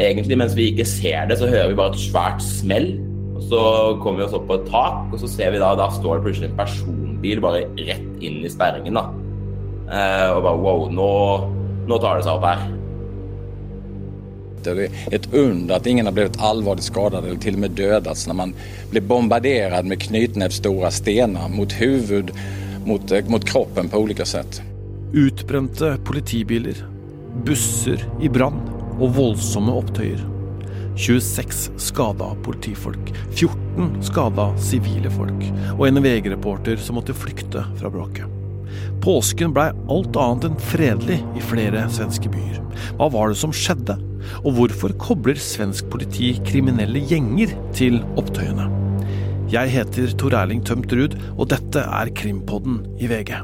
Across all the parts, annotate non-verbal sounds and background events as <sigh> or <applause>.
egentlig mens vi ikke ser det, så hører vi bare et svært smell. Og så kommer vi oss opp på et tak, og så ser vi da da står det plutselig en personbil bare rett inn i sperringen. da. Eh, og bare wow, nå, nå tar det seg opp her. Det er et under at ingen har blitt alvorlig skadet eller til og med dødet når man blir bombardert med knyttnevstore stener mot hodet, mot, eh, mot kroppen på ulike sett. Utbrente politibiler, busser i brann og voldsomme opptøyer. 26 skada politifolk, 14 skada sivile folk, og en VG-reporter som måtte flykte fra bråket. Påsken blei alt annet enn fredelig i flere svenske byer. Hva var det som skjedde? Og hvorfor kobler svensk politi kriminelle gjenger til opptøyene? Jeg heter Tor Erling Tømt Ruud, og dette er Krimpodden i VG.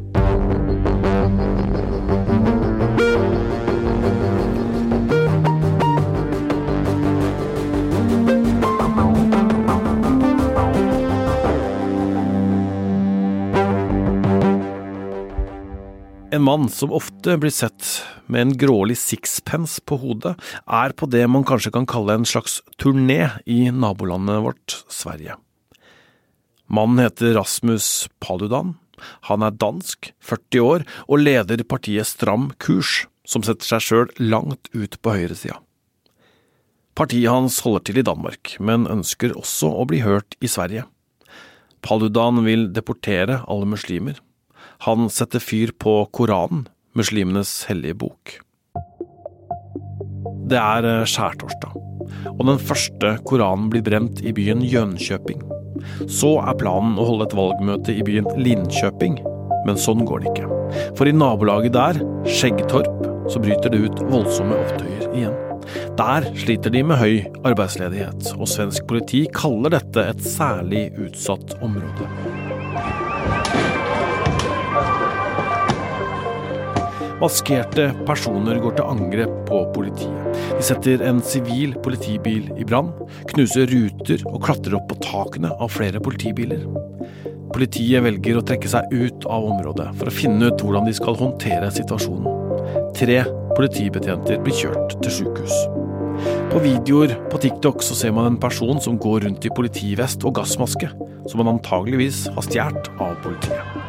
En mann som ofte blir sett med en grålig sixpence på hodet, er på det man kanskje kan kalle en slags turné i nabolandet vårt, Sverige. Mannen heter Rasmus Paludan. Han er dansk, 40 år, og leder partiet Stram kurs, som setter seg sjøl langt ut på høyresida. Partiet hans holder til i Danmark, men ønsker også å bli hørt i Sverige. Paludan vil deportere alle muslimer. Han setter fyr på Koranen, muslimenes hellige bok. Det er eh, skjærtorsdag, og den første Koranen blir brent i byen Jönköping. Så er planen å holde et valgmøte i byen Linköping, men sånn går det ikke. For i nabolaget der, Skjeggtorp, så bryter det ut voldsomme opptøyer igjen. Der sliter de med høy arbeidsledighet, og svensk politi kaller dette et særlig utsatt område. Maskerte personer går til angrep på politiet. De setter en sivil politibil i brann, knuser ruter og klatrer opp på takene av flere politibiler. Politiet velger å trekke seg ut av området for å finne ut hvordan de skal håndtere situasjonen. Tre politibetjenter blir kjørt til sykehus. På videoer på TikTok så ser man en person som går rundt i politivest og gassmaske, som man antageligvis har stjålet av politiet.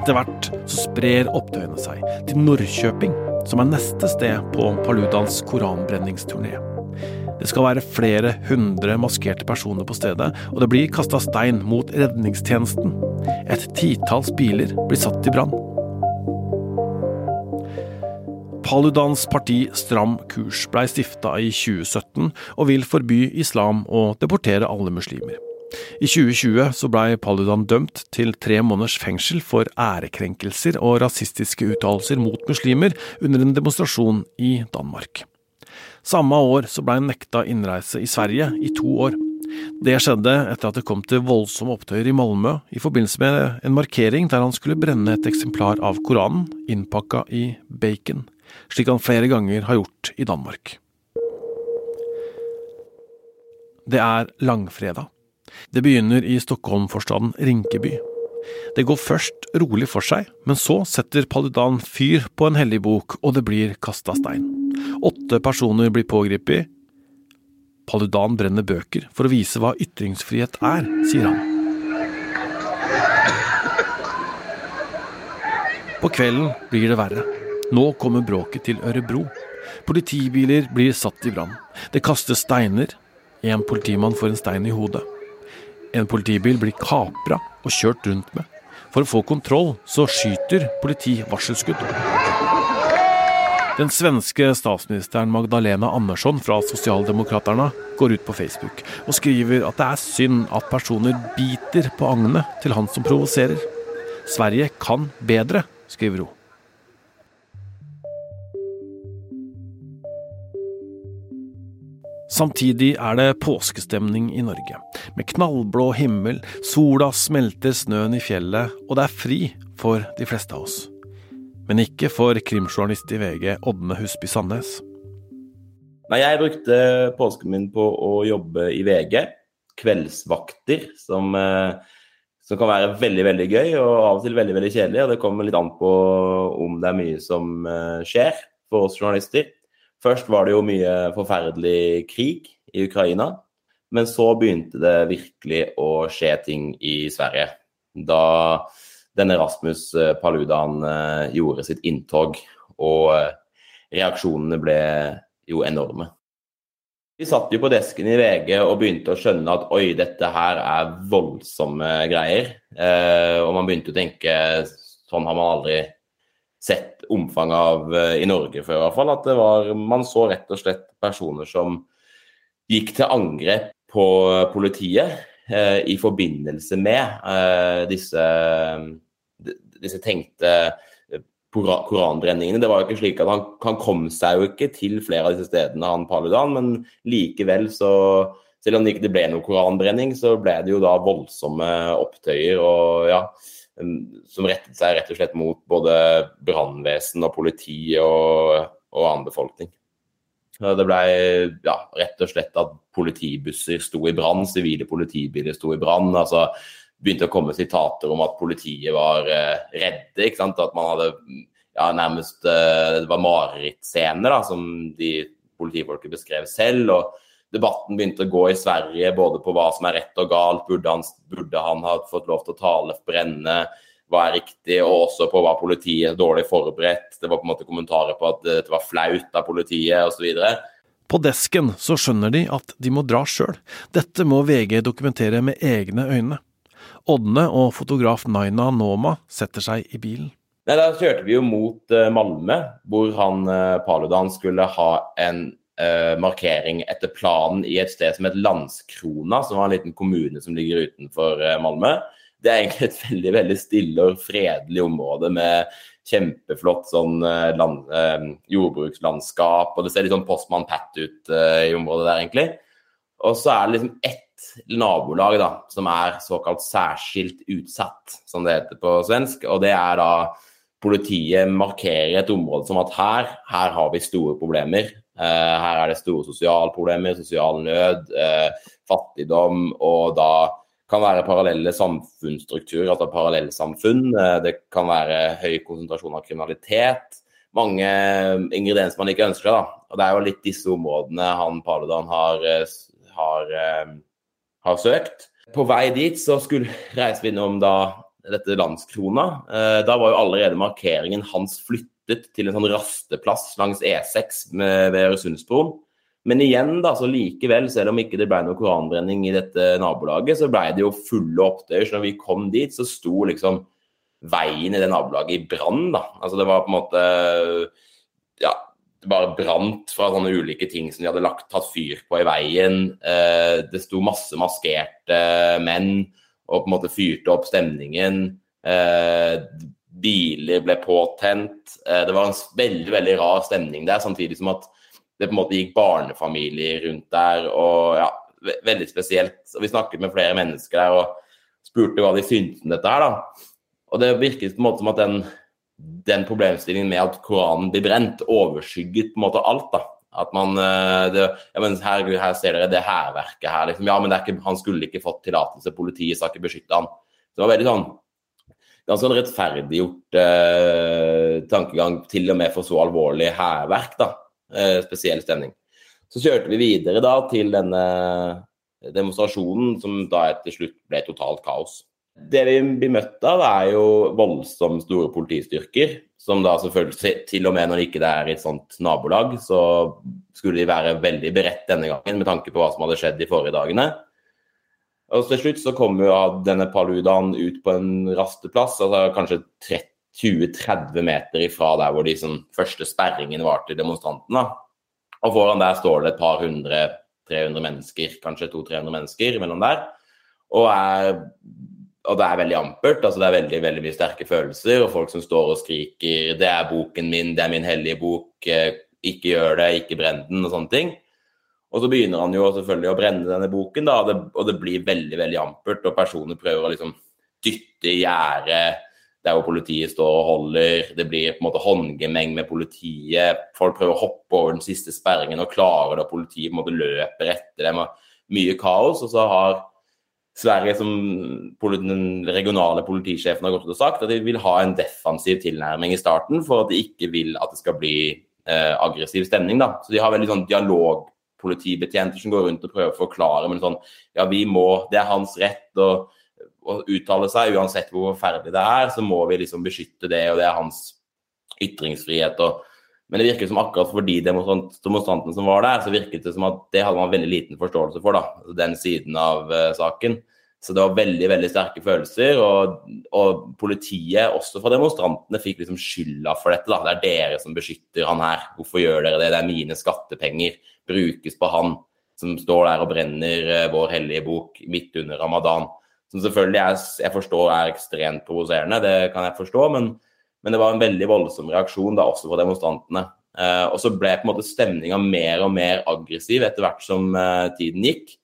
Etter hvert så sprer opptøyene seg til Norrköping, som er neste sted på Paludans koranbrenningsturné. Det skal være flere hundre maskerte personer på stedet, og det blir kasta stein mot redningstjenesten. Et titalls biler blir satt i brann. Paludans parti Stram kurs blei stifta i 2017 og vil forby islam og deportere alle muslimer. I 2020 så blei Paludan dømt til tre måneders fengsel for ærekrenkelser og rasistiske uttalelser mot muslimer under en demonstrasjon i Danmark. Samme år så blei han nekta innreise i Sverige i to år. Det skjedde etter at det kom til voldsomme opptøyer i Malmö i forbindelse med en markering der han skulle brenne et eksemplar av Koranen innpakka i bacon, slik han flere ganger har gjort i Danmark. Det er langfredag. Det begynner i Stockholm-forstaden Rinkeby. Det går først rolig for seg, men så setter Paludan fyr på en hellig bok, og det blir kasta stein. Åtte personer blir pågrepet. Paludan brenner bøker for å vise hva ytringsfrihet er, sier han. På kvelden blir det verre. Nå kommer bråket til Ørebro. Politibiler blir satt i brann. Det kastes steiner. En politimann får en stein i hodet. En politibil blir kapra og kjørt rundt med. For å få kontroll så skyter politi varselskudd. Den svenske statsministeren Magdalena Andersson fra Sosialdemokraterna går ut på Facebook og skriver at det er synd at personer biter på agnet til han som provoserer. Sverige kan bedre, skriver hun. Samtidig er det påskestemning i Norge. Med knallblå himmel, sola smelter snøen i fjellet, og det er fri for de fleste av oss. Men ikke for krimjournalist i VG Ådne Husby Sandnes. Nei, jeg brukte påsken min på å jobbe i VG. Kveldsvakter, som, eh, som kan være veldig veldig gøy og av og til veldig veldig kjedelig. og Det kommer litt an på om det er mye som eh, skjer. for oss journalister. Først var det jo mye forferdelig krig i Ukraina. Men så begynte det virkelig å skje ting i Sverige. Da denne Rasmus eh, Paludan eh, gjorde sitt inntog, og eh, reaksjonene ble jo enorme. Vi satt jo på desken i VG og begynte å skjønne at oi, dette her er voldsomme greier. Og man begynte å tenke sånn har man aldri sett omfanget av i Norge før, i hvert fall. At det var, man så rett og slett personer som gikk til angrep på politiet eh, i forbindelse med eh, disse, disse tenkte eh, koranbrenningene. Det var jo ikke slik at han, han, kom seg jo ikke til flere av disse stedene, han Paludan, men likevel så Selv om det ikke ble noe koranbrenning, så ble det jo da voldsomme opptøyer og ja, som rettet seg rett og slett mot både brannvesen og politi og, og annen befolkning. Det ble ja, rett og slett at politibusser sto i brann, sivile politibiler sto i brann. altså begynte å komme sitater om at politiet var uh, redde. ikke sant? At man hadde ja, nærmest uh, Det var marerittscener som de politifolket beskrev selv. og Debatten begynte å gå i Sverige både på hva som er rett og galt. Burde han, burde han ha fått lov til å tale brenne? hva er riktig, og også på hva politiet er dårlig forberedt. Det var på en måte kommentarer på at det var flaut av politiet osv. På desken så skjønner de at de må dra sjøl. Dette må VG dokumentere med egne øyne. Ådne og fotograf Naina Noma setter seg i bilen. Nei, Da kjørte vi jo mot uh, Malmö, hvor han uh, Paludan skulle ha en uh, markering etter planen i et sted som het Landskrona, som var en liten kommune som ligger utenfor Malmö det er egentlig et veldig veldig stille og fredelig område med kjempeflott sånn eh, land, eh, jordbrukslandskap. Og det ser litt sånn Postman Pat ut eh, i området der, egentlig. Og så er det liksom ett nabolag da, som er såkalt særskilt utsatt, som det heter på svensk. Og det er da politiet markerer et område som at her, her har vi store problemer. Eh, her er det store sosiale problemer, sosial nød, eh, fattigdom. Og da kan være parallelle samfunnsstrukturer, altså parallellsamfunn. Eh, det kan være høy konsentrasjon av kriminalitet. Mange ingredienser man ikke ønsker da. Og Det er jo litt disse områdene han Paludan har, har, har, søkt. På vei dit så skulle reise vi innom da dette landskrona. Da var jo allerede markeringen hans flyttet til en sånn rasteplass langs E6 ved Øresundsbroen. Men igjen, da, så likevel, selv om ikke det ble noe koranbrenning i dette nabolaget, så ble det jo fulle opptøyer. Så når vi kom dit, så sto liksom veien i det nabolaget i brann. Altså det var på en måte Ja, det bare brant fra sånne ulike ting som de hadde lagt, tatt fyr på i veien. Eh, det sto masse maskerte menn og på en måte fyrte opp stemningen. Eh, biler ble påtent. Eh, det var en veldig, veldig rar stemning der, samtidig som at det på en måte gikk barnefamilier rundt der. og ja, Veldig spesielt. Og Vi snakket med flere mennesker der og spurte hva de syntes om dette her. da. Og Det virket på en måte som at den, den problemstillingen med at Koranen blir brent, overskygget på en måte alt. da. At man eh, det, ja, men her, her, ser dere det hærverket her. Liksom. Ja, men ikke, han skulle ikke fått tillatelse. Politiet skal ikke beskytte han. Det var veldig sånn ganske sånn rettferdiggjort eh, tankegang, til og med for så alvorlig hærverk. da. Eh, spesiell stemning. Så kjørte vi videre da til denne demonstrasjonen, som da til slutt ble totalt kaos. Det vi blir møtt av, er jo voldsomt store politistyrker. Som da selvfølgelig, til og med når det ikke er i et sånt nabolag, så skulle de være veldig beredt denne gangen med tanke på hva som hadde skjedd de forrige dagene. Og til slutt så kommer jo denne Paludan ut på en rasteplass, altså kanskje 20-30 meter ifra der hvor de sånn, første sperringen var til demonstrantene. Og foran der står det et par hundre, 300 mennesker, kanskje 200-300 mennesker mellom der. Og, er, og, det er veldig ampert. altså Det er veldig veldig mye sterke følelser. Og folk som står og skriker 'Det er boken min, det er min hellige bok', eh, 'ikke gjør det, ikke brenn den', og sånne ting. Og så begynner han jo selvfølgelig å brenne denne boken, da, og det, og det blir veldig veldig ampert. Og personer prøver å liksom dytte gjerdet der hvor politiet står og holder. Det blir på en måte håndgemeng med politiet. Folk prøver å hoppe over den siste sperringen og klarer det, og politiet på en måte løper etter dem. og Mye kaos. Og så har Sverige, som den regionale politisjefen har gått ut og sagt, at de vil ha en defensiv tilnærming i starten for at de ikke vil at det skal bli eh, aggressiv stemning. da. Så de har veldig sånn dialogpolitibetjenter som går rundt og prøver å forklare. Men sånn Ja, vi må Det er hans rett å, å uttale seg, uansett hvor forferdelig det er. Så må vi liksom beskytte det, og det er hans ytringsfrihet. og men det virker som akkurat for de demonstrantene som var der, så virket det som at det hadde man veldig liten forståelse for, da, den siden av uh, saken. Så det var veldig veldig sterke følelser. Og, og, politiet, også fra demonstrantene, fikk liksom skylda for dette. da. Det er dere som beskytter han her. Hvorfor gjør dere det? Det er mine skattepenger. Brukes på han som står der og brenner uh, vår hellige bok midt under ramadan. Som selvfølgelig jeg, jeg forstår er ekstremt provoserende, det kan jeg forstå. Men, men, det var en veldig voldsom reaksjon da også fra demonstrantene. Eh, og så ble på en måte stemninga mer og mer aggressiv etter hvert som eh, tiden gikk.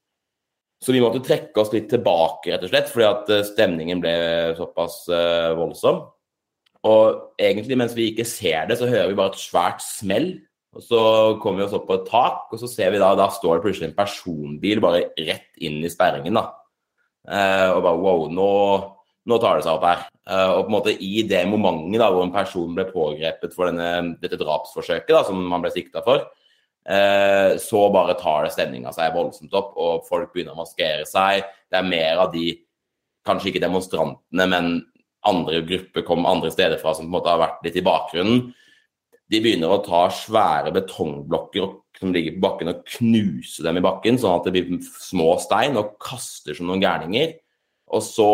Så vi måtte trekke oss litt tilbake, rett og slett, fordi at eh, stemningen ble såpass uh, voldsom. Og egentlig mens vi ikke ser det, så hører vi bare et svært smell. Og så kommer vi oss opp på et tak, og så ser vi da da står det plutselig en personbil bare rett inn i sperringen. da. Uh, og bare wow, nå, nå, tar det seg opp her. Uh, og på en måte i det momentet da, hvor en person ble pågrepet for denne, dette drapsforsøket da, som man ble sikta for, så bare tar det stemninga seg voldsomt opp, og folk begynner å maskere seg. Det er mer av de, kanskje ikke demonstrantene, men andre grupper kom andre steder fra som på en måte har vært litt i bakgrunnen. De begynner å ta svære betongblokker som ligger på bakken og knuse dem i bakken, sånn at det blir små stein, og kaster som noen gærninger. Og så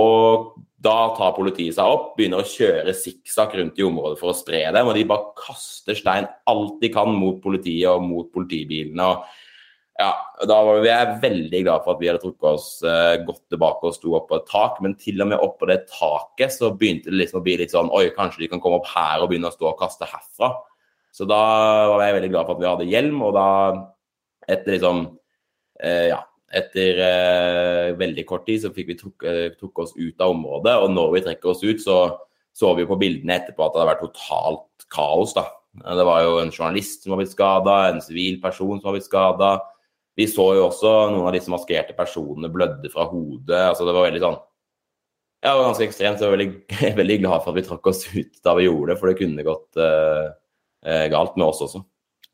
da tar politiet seg opp, begynner å kjøre sikksakk rundt i området for å spre dem. Og de bare kaster stein alt de kan mot politiet og mot politibilene. og ja, Da var vi veldig glad for at vi hadde trukket oss uh, godt tilbake og sto opp på et tak. Men til og med oppå det taket så begynte det liksom å bli litt sånn Oi, kanskje de kan komme opp her og begynne å stå og kaste herfra. Så da var jeg veldig glad for at vi hadde hjelm, og da etter liksom uh, Ja, etter eh, veldig kort tid så fikk vi trukket eh, truk oss ut av området. Og når vi trekker oss ut, så så vi på bildene etterpå at det hadde vært totalt kaos. da. Det var jo en journalist som var blitt skada, en sivil person som var blitt skada. Vi så jo også noen av disse maskerte personene blødde fra hodet. altså Det var veldig sånn Ja, det var ganske ekstremt. Så jeg er veldig, <laughs> veldig glad for at vi trakk oss ut da vi gjorde det, for det kunne gått uh, galt med oss også.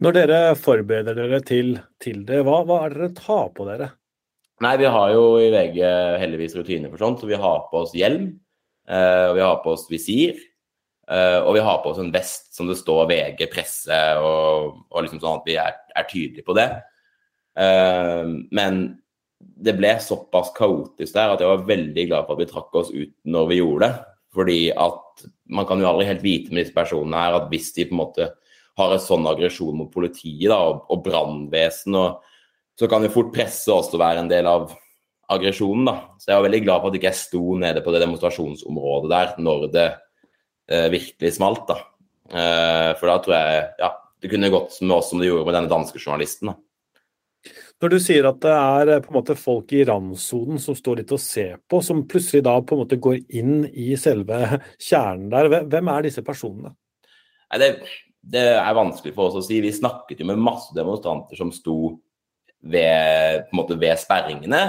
Når dere forbereder dere til, til det, hva, hva er det dere tar på dere? Nei, vi har jo i VG heldigvis rutiner for sånt. Så vi har på oss hjelm, eh, og vi har på oss visir. Eh, og vi har på oss en vest som det står VG presse, og, og liksom sånn at vi er, er tydelige på det. Eh, men det ble såpass kaotisk der at jeg var veldig glad for at vi trakk oss ut når vi gjorde det. Fordi at man kan jo aldri helt vite med disse personene her at hvis de på en måte har en sånn aggresjon mot politiet da, og, og brannvesen og så kan det fort presse oss til å være en del av aggresjonen. da. Så jeg var veldig glad for at jeg ikke sto nede på det demonstrasjonsområdet der når det eh, virkelig smalt. da. Eh, for da tror jeg ja, det kunne gått med oss som det gjorde med denne danske journalisten. da. Når du sier at det er eh, på en måte folk i randsonen som står litt og ser på, som plutselig da på en måte går inn i selve kjernen der, hvem er disse personene? Nei, det, det er vanskelig for oss å si. Vi snakket jo med masse demonstranter som sto ved, måte ved sperringene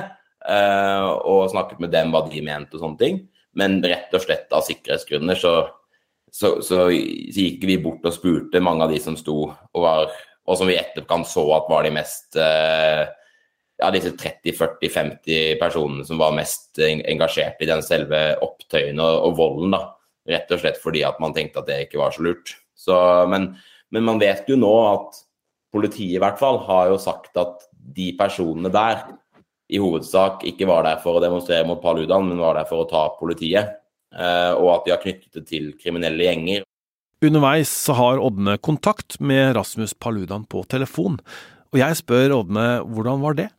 uh, og snakket med dem hva de mente og sånne ting. Men rett og slett av sikkerhetsgrunner så, så, så, så gikk vi bort og spurte mange av de som sto og var og som vi etterkant så at var de mest uh, ja, disse 30-40-50 personene som var mest engasjert i den selve opptøyen og, og, volden. da, Rett og slett fordi at man tenkte at det ikke var så lurt. Så, men, men man vet jo nå at politiet i hvert fall har jo sagt at de personene der i hovedsak ikke var der for å demonstrere mot Paludan, men var der for å ta politiet. Eh, og at de har knyttet det til kriminelle gjenger. Underveis så har Ådne kontakt med Rasmus Paludan på telefon, og jeg spør Ådne hvordan var det?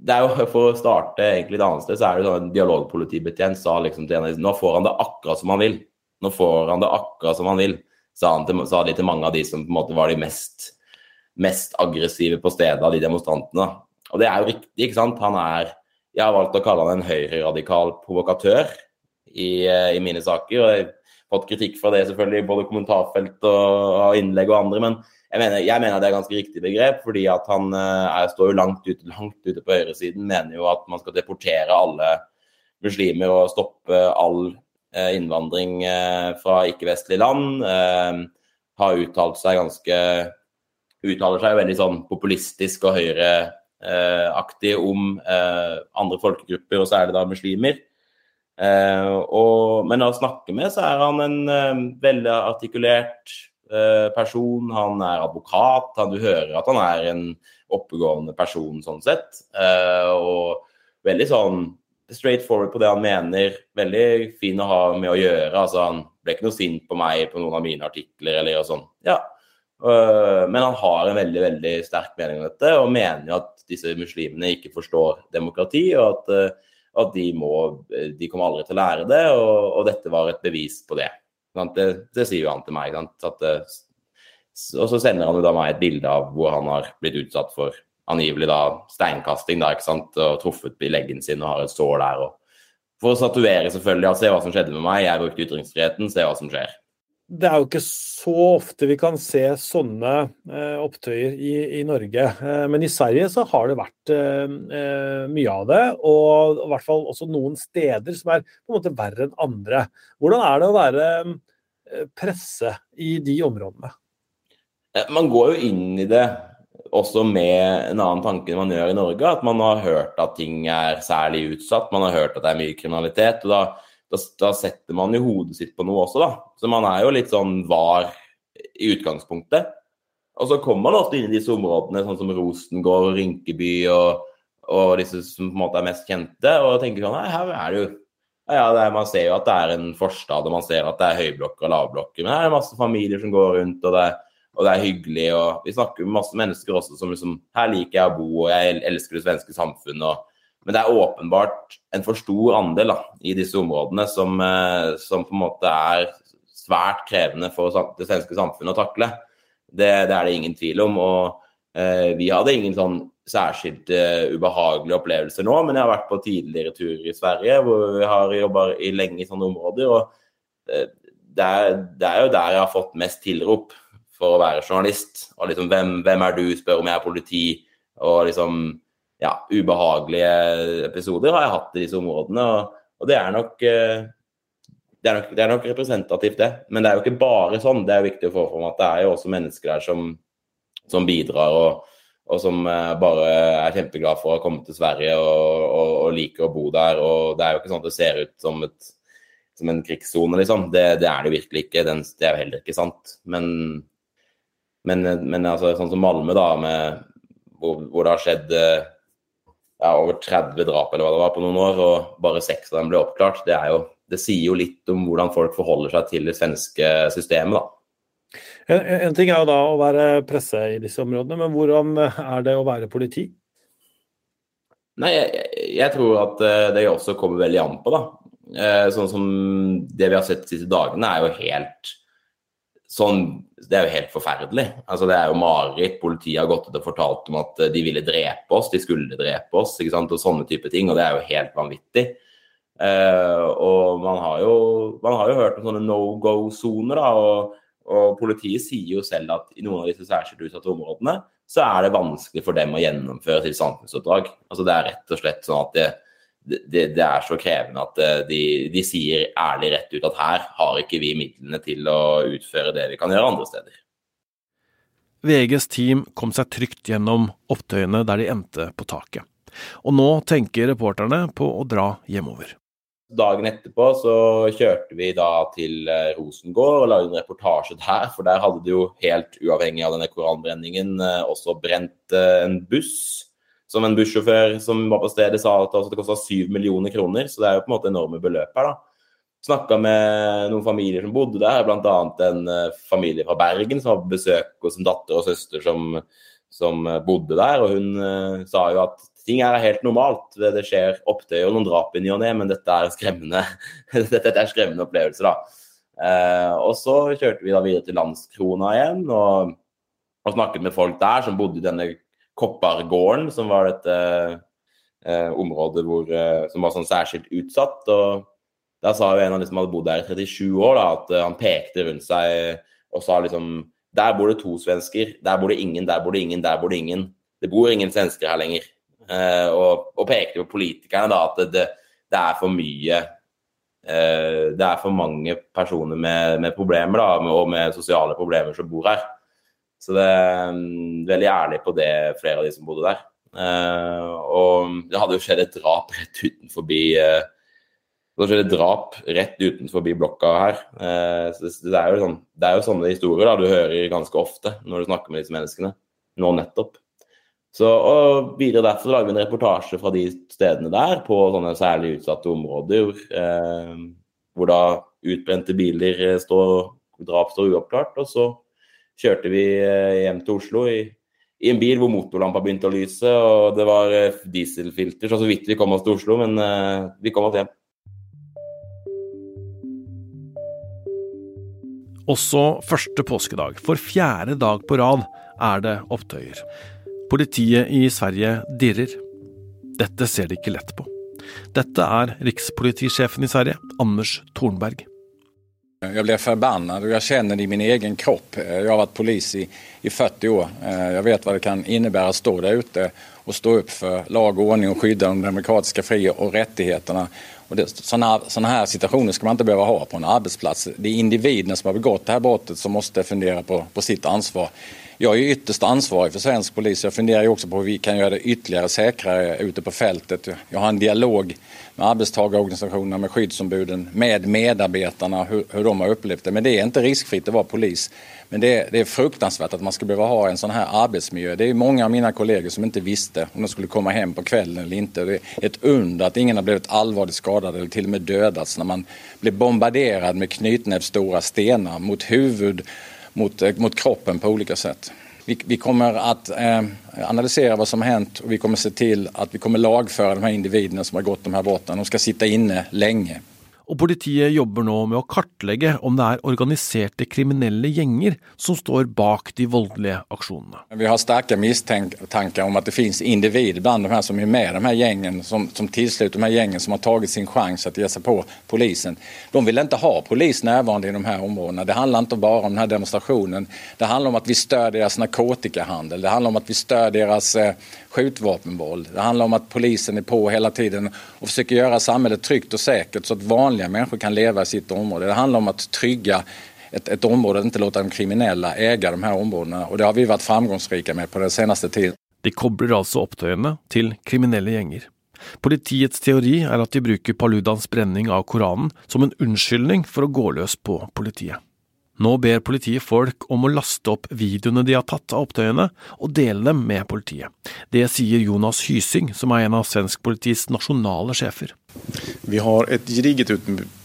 Det er jo For å starte egentlig et annet sted, så er det sånn en dialogpolitibetjent sa liksom til en nå får han det akkurat som han vil. Nå får han det akkurat som han vil, sa, han til, sa de til mange av de som på en måte var de mest mest aggressive på stedet av de demonstrantene. Og det er jo riktig, ikke sant. Han er Jeg har valgt å kalle han en høyreradikal provokatør i, eh, i, mine saker. og jeg har fått kritikk fra det selvfølgelig, både kommentarfelt og, innlegg og andre. Men jeg mener, jeg mener det er ganske riktig begrep, fordi at han eh, er, står jo langt ute, langt ute på høyresiden. Mener jo at man skal deportere alle muslimer og stoppe all eh, innvandring fra ikke-vestlige land. Har uttalt seg ganske uttaler seg veldig sånn populistisk og høyreaktig om andre folkegrupper, og så er det da muslimer. Og, men han snakker med, så er han en veldig artikulert person. Han er advokat. Han, du hører at han er en oppegående person sånn sett. Og veldig sånn straight forward på det han mener. Veldig fin å ha med å gjøre. altså Han ble ikke noe sint på meg på noen av mine artikler eller sånn. Ja. Øh, men han har en veldig veldig sterk mening om dette, og mener jo at disse muslimene ikke forstår demokrati, og at, øh, at de, må, de kommer aldri til å lære det, og, og dette var et bevis på det. Det, det sier jo han til meg. At, og så sender han jo da meg et bilde av hvor han har blitt utsatt for angivelig da steinkasting da, ikke sant, og truffet i leggen sin og har et sår der. og For å statuere, selvfølgelig, Ja, se hva som skjedde med meg. Jeg brukte ytringsfriheten, se hva som skjer. Det er jo ikke så ofte vi kan se sånne eh, opptøyer i, i Norge. Eh, men i Sverige så har det vært eh, eh mye av det, og i hvert fall også noen steder som er på en måte verre enn andre. Hvordan er det å være eh, presse i de områdene? Eh, man går jo inn i det også med en annen tanke enn man gjør i Norge. At man har hørt at ting er særlig utsatt, man har hørt at det er mye kriminalitet. og da, da, da setter man jo hodet sitt på noe også, da. Så man er jo litt sånn var i utgangspunktet. Og så kommer man ofte inn i disse områdene, sånn som Rosengård og Rinkeby og, og disse som på en måte er mest kjente, og tenker sånn Nei, her er det jo ja, det er, Man ser jo at det er en forstad, og man ser at det er høyblokker og lavblokker. Men her er det masse familier som går rundt, og det og det er hyggelig. og Vi snakker med masse mennesker også som liksom Her liker jeg å bo, og jeg elsker det svenske samfunnet. Men det er åpenbart en for stor andel da, i disse områdene som, eh, som, på en måte er svært krevende for det svenske samfunnet å takle. Det, det er det ingen tvil om. og eh, Vi hadde ingen sånn særskilt eh, ubehagelige opplevelser nå, men jeg har vært på tidligere turer i Sverige hvor vi har jobba lenge i sånne områder. og eh, det, er, det er jo der jeg har fått mest tilrop for å være journalist. Og liksom, hvem, hvem er du? Spør om jeg er politi. Og liksom Ja, ubehagelige episoder har jeg hatt i disse områdene. Og, og det, er nok, eh, det, er nok, det er nok representativt, det. Men det er jo ikke bare sånn. Det er jo viktig å få fram at det er jo også mennesker der som, som bidrar. og og som eh, bare er kjempeglad for å komme til Sverige og, og, og, liker å bo der. og Det er jo ikke sånn at det ser ut som, et, som en krigssone, liksom. Det, det, er det virkelig ikke. Den, det er jo heller ikke sant. Men men, men altså, sånn som Malmö, da, med, hvor, hvor, det har skjedd eh, ja, over 30 drap eller hva det var på noen år, og bare seks av dem ble oppklart, det, jo, det sier jo litt om hvordan folk forholder seg til det svenske systemet. da. En, en, ting er jo da å være presse i disse områdene, men hvordan er det å være politi? Nei, jeg, jeg tror at eh, det også kommer veldig an på, da. Eh, sånn som det vi har sett de siste dagene, er jo helt sånn Det er jo helt forferdelig. Altså, det er jo mareritt. Politiet har gått ut og fortalt om at de ville drepe oss, de skulle drepe oss, ikke sant? og sånne type ting. Og det er jo helt vanvittig. Uh, og man har, jo, man har, jo, hørt om sånne no go-soner, da. Og, og, politiet sier jo selv at i noen av disse særskilt utsatte områdene så er det vanskelig for dem å gjennomføre sitt samfunnsoppdrag. Altså det er rett og slett sånn at det, det, det, er så krevende at eh, de, de, sier ærlig rett ut at her har ikke vi midlene til å utføre det vi kan gjøre andre steder. VGs team kom seg trygt gjennom opptøyene der de endte på taket. Og nå tenker reporterne på å dra hjemover. Dagen etterpå så kjørte vi da til eh, Rosengård og lagde en reportasje der. For der hadde det jo helt uavhengig av denne koranbrenningen eh, også brent en buss som en bussjåfør som var på stedet sa at det kosta 7 millioner kroner. Så det er jo på en måte enorme beløp her, da. Snakka med noen familier som bodde der, bl.a. en uh, familie fra Bergen som hadde besøk hos en datter og søster som, som uh, bodde der. Og hun uh, sa jo at ting er helt normalt. Det, skjer opptøyer og noen drap i ny og ne, men dette er skremmende <laughs> dette er skremmende opplevelser, da. og så kjørte vi da videre til Landskrona igjen og, og snakket med folk der som bodde i denne Koppargården, som var dette eh, området hvor, eh, som var sånn særskilt utsatt. og Da sa jo en av de som hadde bodd der i 37 år, da, at eh, han pekte rundt seg og sa liksom Der bor det to svensker. Der bor det ingen, der bor det ingen, der bor det ingen. Det bor ingen svensker her lenger. Eh, og, og, pekte på politikerne da at det, det er for mye eh, Det er for mange personer med, med problemer da, og med sosiale problemer som bor her. Så det er um, veldig ærlig på det, flere av de som bodde der. Uh, og det hadde jo skjedd et drap rett utenfor uh, Det skjedde et drap rett utenfor blokka her. Uh, så det, det, er sånn, det, er jo sånne historier da, du hører ganske ofte når du snakker med disse menneskene. Nå nettopp. Så, og Videre derfor lager vi en reportasje fra de stedene der på sånne særlig utsatte områder. Eh, hvor da utbrente biler står, drap står uoppklart. Og så kjørte vi eh, hjem til Oslo i, i, en bil hvor motorlampa begynte å lyse. Og det var eh, dieselfilter, så så vidt vi kom oss til Oslo, men eh, vi kom oss hjem. Også første påskedag, for fjerde dag på rad, er det opptøyer. Politiet i Sverige dirrer. Dette ser de ikke lett på. Dette er rikspolitisjefen i Sverige, Anders Thornberg. Jeg blir forbannet, og jeg kjenner det i min egen kropp. Jeg har vært polis i, i 40 år. Jeg vet hva det kan innebære å stå der ute og stå opp for lag og ordning og skydde de demokratiske fri- og rettighetene. Og sånne sådana, här situationer skal man ikke behøve å ha på en arbeidsplass. Det er individene som har begått det her brottet som må fundere på, på sitt ansvar. Jag är ytterst ansvarig för svensk polis. Jag funderar också på hur vi kan göra det ytterligare säkrare ute på fältet. Jag har en dialog med arbetstagarorganisationerna, med skyddsombuden, med medarbetarna, hur, de har upplevt det. Men det är inte riskfritt att vara polis. Men det, det, är fruktansvärt att man ska behöva ha en sån här arbetsmiljö. Det är många av mina kollegor som inte visste om de skulle komma hem på kvällen eller inte. Det är ett under att ingen har blivit allvarligt skadad eller till och med dödats när man blir bombarderad med knytnäbbstora stenar mot huvud, mot, eh, mot kroppen på olika sätt. Vi, vi kommer att eh, analysera vad som har hänt och vi kommer se till att vi kommer lagföra de här individerna som har gått de här brotten. De ska sitta inne länge og politiet jobber nå med å kartlegge om det er organiserte kriminelle gjenger som står bak de voldelige aksjonene. Vi har sterke mistanker om at det finnes individer blant de her som er med de her gjengen, som, som tilslutter de her gjengen, som har tatt sin sjanse til å gi seg på polisen. De vil ikke ha polis nærværende i de her områdene. Det handler ikke bare om denne demonstrasjonen. Det handler om at vi stør deres narkotikahandel. Det handler om at vi stør deres eh. Det handler om at polisen er på hele tiden og forsøker gjøre samfunnet trygt og sikkert, så at vanlige mennesker kan leve i sitt område. Det handler om å trygge et, et område, ikke la de kriminelle eie de her områdene. og Det har vi vært framgangsrike med på den seneste tiden. De kobler altså opptøyene til kriminelle gjenger. Politiets teori er at de bruker Paludans brenning av Koranen som en unnskyldning for å gå løs på politiet. Nå ber politiet folk om å laste opp videoene de har tatt av opptøyene, og dele dem med politiet. Det sier Jonas Hysing, som er en av svensk politis nasjonale sjefer. Vi har et gediget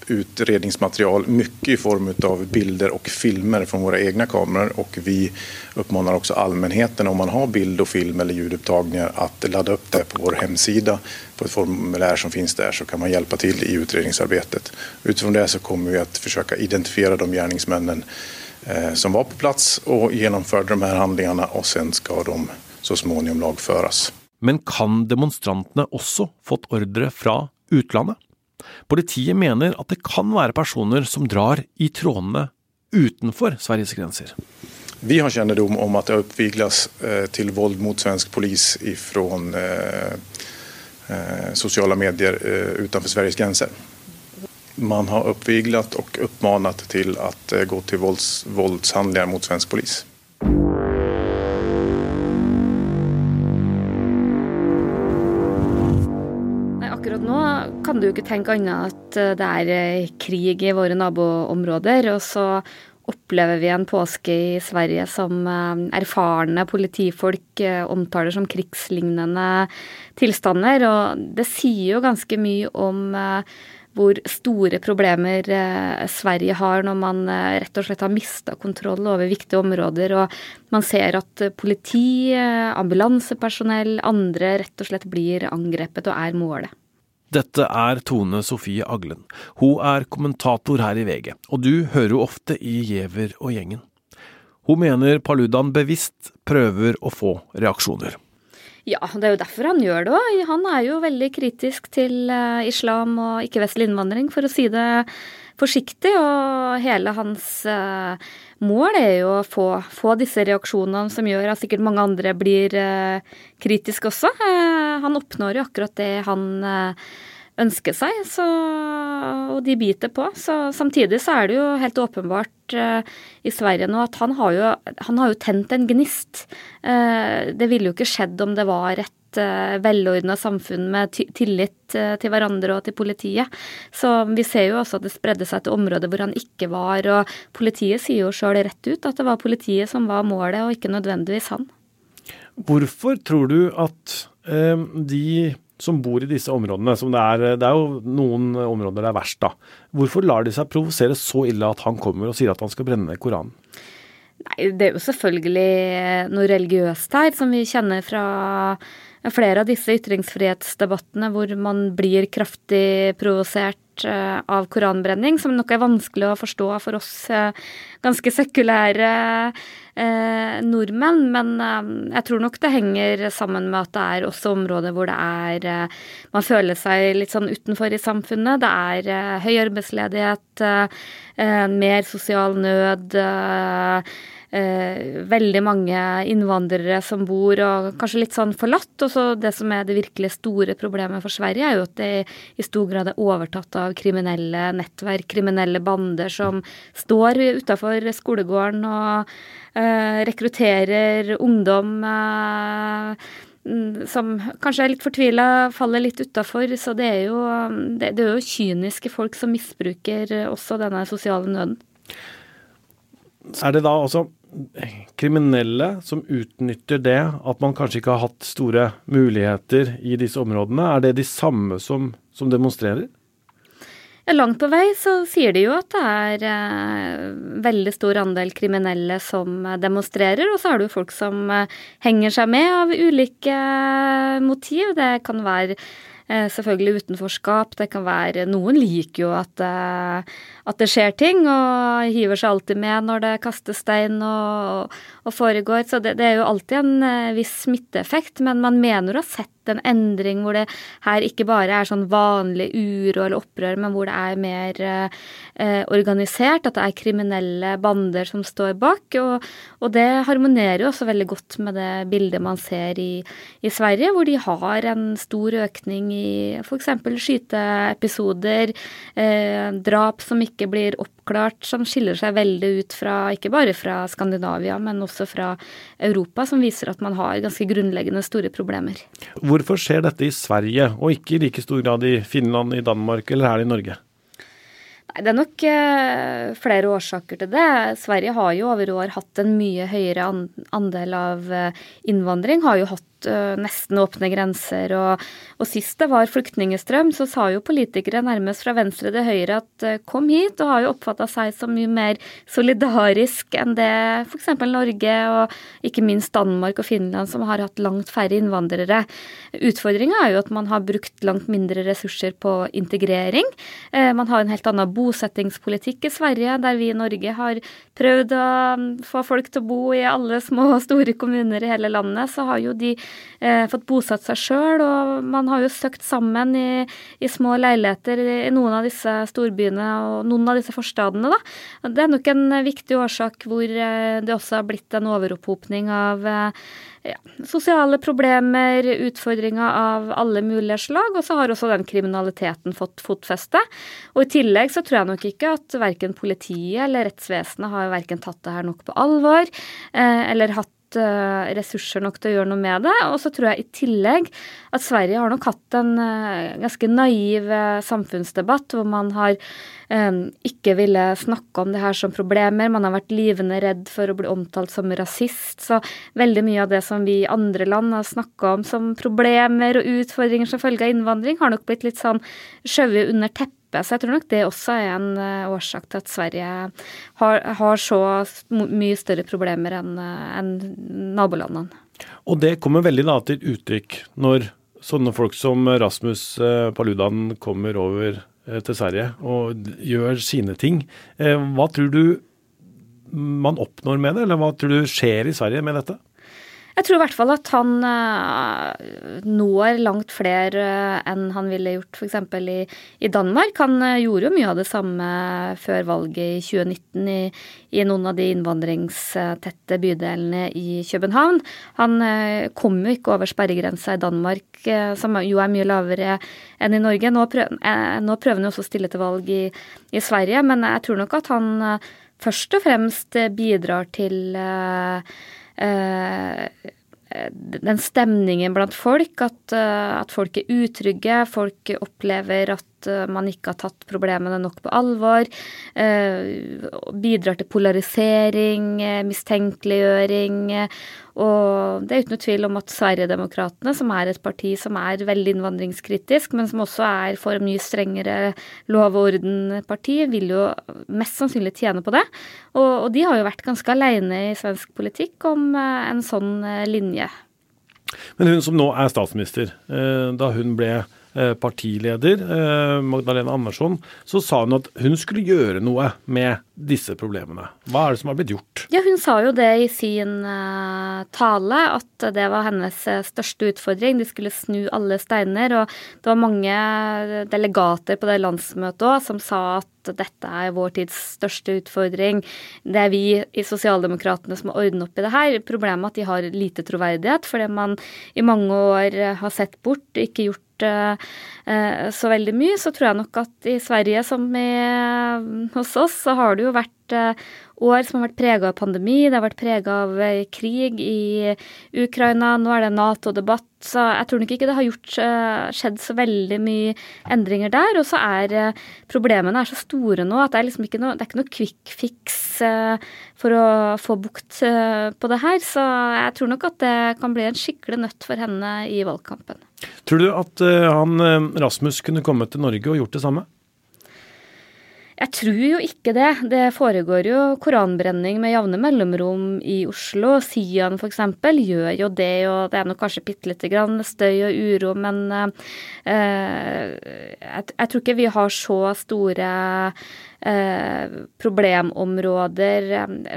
utredningsmaterial, mycket i form av bilder og filmer fra våre egne kameraer. Og vi oppfordrer også allmänheten, om man har bild og film eller ljudupptagningar, att ladda opp det på vår hemsida på et formulär som finnes der, så kan man hjelpe til i utredningsarbeidet. Utifrån det så kommer vi att försöka identifiera de gärningsmännen eh, som var på plass og genomförde de her handlingarna og sen skal de så småningom lagføres. Men kan demonstrantene også fått ordre fra utlandet? Politiet mener at det kan være personer som drar i trådene utenfor Sveriges grenser. Vi har kjennedom om at det oppvigles eh, til vold mot svensk polis fra eh, eh, sosiale medier utenfor Sveriges grenser. Man har oppviglet og oppfordret til å gå til volds, voldshandlinger mot svensk polis. Kan du ikke tenke annet at eh, det er eh, krig i våre naboområder. Og så opplever vi en påske i Sverige som eh, erfarne politifolk omtaler som krigslignende tilstander. Og det sier jo ganske mye om hvor store problemer Sverige har når man rett og slett har mista kontroll over viktige områder. Og man ser at politi, ambulansepersonell, andre rett og slett blir angrepet og er målet. Dette er Tone Sofie Aglen. Hun er kommentator her i VG, og du hører henne ofte i Giæver og gjengen. Hun mener Paludan bevisst prøver å få reaksjoner. Ja, det er jo derfor han gjør det òg. Han er jo veldig kritisk til eh, islam og ikke-vestlig innvandring, for å si det forsiktig. Og hele hans uh, mål er jo å få, få, disse reaksjonene som gjør at sikkert mange andre blir eh, kritiske også. Eh, han oppnår jo akkurat det han ønsker seg, så, og de biter på. Så samtidig så er det jo helt åpenbart uh, i Sverige nå at han har jo, han har jo tent en gnist. Uh, det ville jo ikke skjedd om det var et uh, velordna samfunn med tillit uh, til hverandre og til politiet. Så vi ser jo også at det spredde seg til områder hvor han ikke var, og politiet sier jo sjøl rett ut at det var politiet som var målet, og ikke nødvendigvis han. Hvorfor tror du at de som bor i disse områdene, som det er, det er jo noen områder det er verst, da. Hvorfor lar de seg provosere så ille at han kommer og sier at han skal brenne Koranen? Nei, Det er jo selvfølgelig noe religiøst her, som vi kjenner fra flere av disse ytringsfrihetsdebattene hvor man blir kraftig provosert Eh, av koranbrenning, som nok er vanskelig å forstå for oss eh, ganske sekulære eh, nordmenn. Men eh, jeg tror nok det henger sammen med at det er også områder hvor det er eh, Man føler seg litt sånn utenfor i samfunnet. Det er eh, høy arbeidsledighet, mer sosial nød eh, veldig mange innvandrere som bor og kanskje litt sånn forlatt. Og så det som er det virkelig store problemet for Sverige, er jo at det i stor grad er overtatt av kriminelle nettverk, kriminelle bander som står utafor skolegården og eh, rekrutterer ungdom. Eh, som kanskje er litt fortvila, faller litt utafor. Så det er, jo, det, det er jo kyniske folk som misbruker også denne sosiale nøden. Er det da også kriminelle som utnytter det, at man kanskje ikke har hatt store muligheter i disse områdene, er det de samme som, som demonstrerer? Langt på vei så sier de jo at det er eh, veldig stor andel kriminelle som demonstrerer, og så er det jo folk som eh, henger seg med av ulike motiv. Det kan være Eh, selvfølgelig utenforskap. Det kan være Noen liker jo at, eh, at, det skjer ting, og hiver seg alltid med når det kastes stein og, og foregår. Så det, det, er jo alltid en eh, viss smitteeffekt, men man mener å ha sett en endring hvor det her ikke bare er sånn vanlig uro eller opprør, men hvor det er mer eh, organisert, at det er kriminelle bander som står bak. Og, og, det harmonerer jo også veldig godt med det bildet man ser i, i Sverige, hvor de har en stor økning i f.eks. skyteepisoder, eh, drap som ikke blir oppklart, som skiller seg veldig ut fra ikke bare fra Skandinavia, men også fra Europa, som viser at man har ganske grunnleggende store problemer. Hvorfor skjer dette i Sverige, og ikke i like stor grad i Finland, i Danmark eller her i Norge? Nei, Det er nok eh, flere årsaker til det. Sverige har jo over år hatt en mye høyere andel av eh, innvandring. Har jo hatt uh, nesten åpne grenser. Og, og, sist det var flyktningestrøm, så sa jo politikere nærmest fra venstre til høyre at uh, kom hit, og har jo oppfatta seg som mye mer solidarisk enn det f.eks. Norge og ikke minst Danmark og Finland, som har hatt langt færre innvandrere. Utfordringa er jo at man har brukt langt mindre ressurser på integrering. Uh, man har en helt annen bosettingspolitikk i Sverige, der vi i Norge har prøvd å um, få folk til å bo i alle små og store kommuner i hele landet, så har jo de eh, fått bosatt seg sjøl, og man har jo søkt sammen i, i små leiligheter i, noen av disse storbyene og noen av disse forstadene, da. Det er nok en viktig årsak hvor eh, det også har blitt en overopphopning av eh, ja, sosiale problemer, utfordringer av alle mulige slag. Og så har også den kriminaliteten fått fotfeste. Og i tillegg så tror jeg nok ikke at verken politiet eller rettsvesenet har verken tatt det her nok på alvor, eh, eller hatt Eh, ressurser nok til å gjøre noe med det. Og så tror jeg i tillegg at Sverige har nok hatt en eh, ganske naiv eh, samfunnsdebatt hvor man har ikke ville snakke om det her som problemer. Man har vært livende redd for å bli omtalt som rasist. Så veldig mye av det som vi i andre land har snakka om som problemer og utfordringer som følge av innvandring, har nok blitt litt sånn skjøvet under teppet så jeg tror nok det også er en uh, årsak til at Sverige har, har så mye større problemer enn uh, en nabolandene. Og det kommer veldig da til uttrykk når sånne folk som Rasmus uh, Paludan kommer over til Sverige og gjør sine ting. Hva tror du man oppnår med det, eller hva tror du skjer i Sverige med dette? Jeg tror i hvert fall at han uh, når langt flere uh, enn han ville gjort f.eks. I, i Danmark. Han uh, gjorde jo mye av det samme før valget i 2019 i, i noen av de innvandringstette bydelene i København. Han kom jo ikke over sperregrensa i Danmark, som jo er mye lavere enn i Norge. Nå prøver, nå prøver han jo også å stille til valg i, i, Sverige, men jeg tror nok at han først og fremst bidrar til Eh, den stemningen blant folk, at, eh, at, folk er utrygge. Folk opplever at eh, man ikke har tatt problemene nok på alvor. Bidrar til polarisering, mistenkeliggjøring og det er uten tvil om at Sverigedemokraterna, som er et parti som er veldig innvandringskritisk, men som også er for mye strengere lov- og orden-parti, vil jo mest sannsynlig tjene på det. Og, og de har jo vært ganske aleine i svensk politikk om eh, en sånn eh, linje. Men hun som nå er statsminister, eh, da hun ble partileder, Magdalena Andersson, så sa hun at hun skulle gjøre noe med disse problemene. Hva er det som har blitt gjort? Ja, Hun sa jo det i sin uh, tale, at det var hennes største utfordring. De skulle snu alle steiner. Og det var mange delegater på det landsmøtet òg som sa at dette er vår tids største utfordring. Det er vi i Sosialdemokratene som må ordne opp i det her. Problemet er at de har lite troverdighet, fordi man i mange år har sett bort, ikke gjort så veldig mye, så tror jeg nok at i Sverige som i, hos oss, så har det jo vært eh, år som har vært prega av pandemi, det har vært prega av eh, krig i Ukraina, nå er det Nato-debatt. Så jeg tror nok ikke det har gjort, eh, skjedd så veldig mye endringer der. Og så er problemene er så store nå at det er liksom ikke noe, det er ikke noe quick fix for å få bukt på det her. Så jeg tror nok at det kan bli en skikkelig nøtt for henne i valgkampen. Tror du at han Rasmus kunne kommet til Norge og gjort det samme? Jeg tror jo ikke det. Det foregår jo koranbrenning med jevne mellomrom i Oslo. Sian f.eks. gjør jo det, og det er nok kanskje bitte lite grann støy og uro, men eh, jeg, jeg, tror ikke vi har så store Eh, problemområder.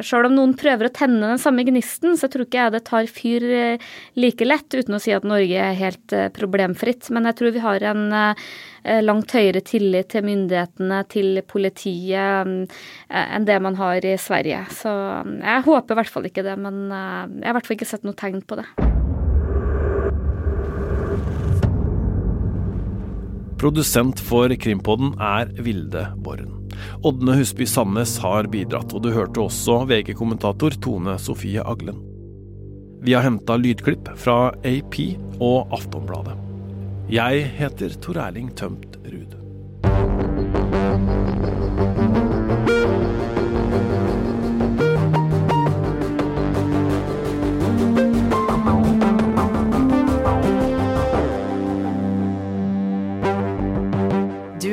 Selv om noen prøver å tenne den samme gnisten, så tror ikke jeg det tar fyr eh, like lett, uten å si at Norge er helt eh, problemfritt. Men jeg tror vi har en langt høyere tillit til myndighetene, til politiet, enn det man har i Sverige. Så jeg håper i hvert fall ikke det, men jeg har i hvert fall ikke sett noe tegn på det. Produsent for Krimpodden er Vilde Borren. Ådne Husby Sandnes har bidratt, og du hørte også VG-kommentator Tone Sofie Aglen. Vi har henta lydklipp fra AP og Aftonbladet. Jeg heter Tor Erling Tømt Ruud.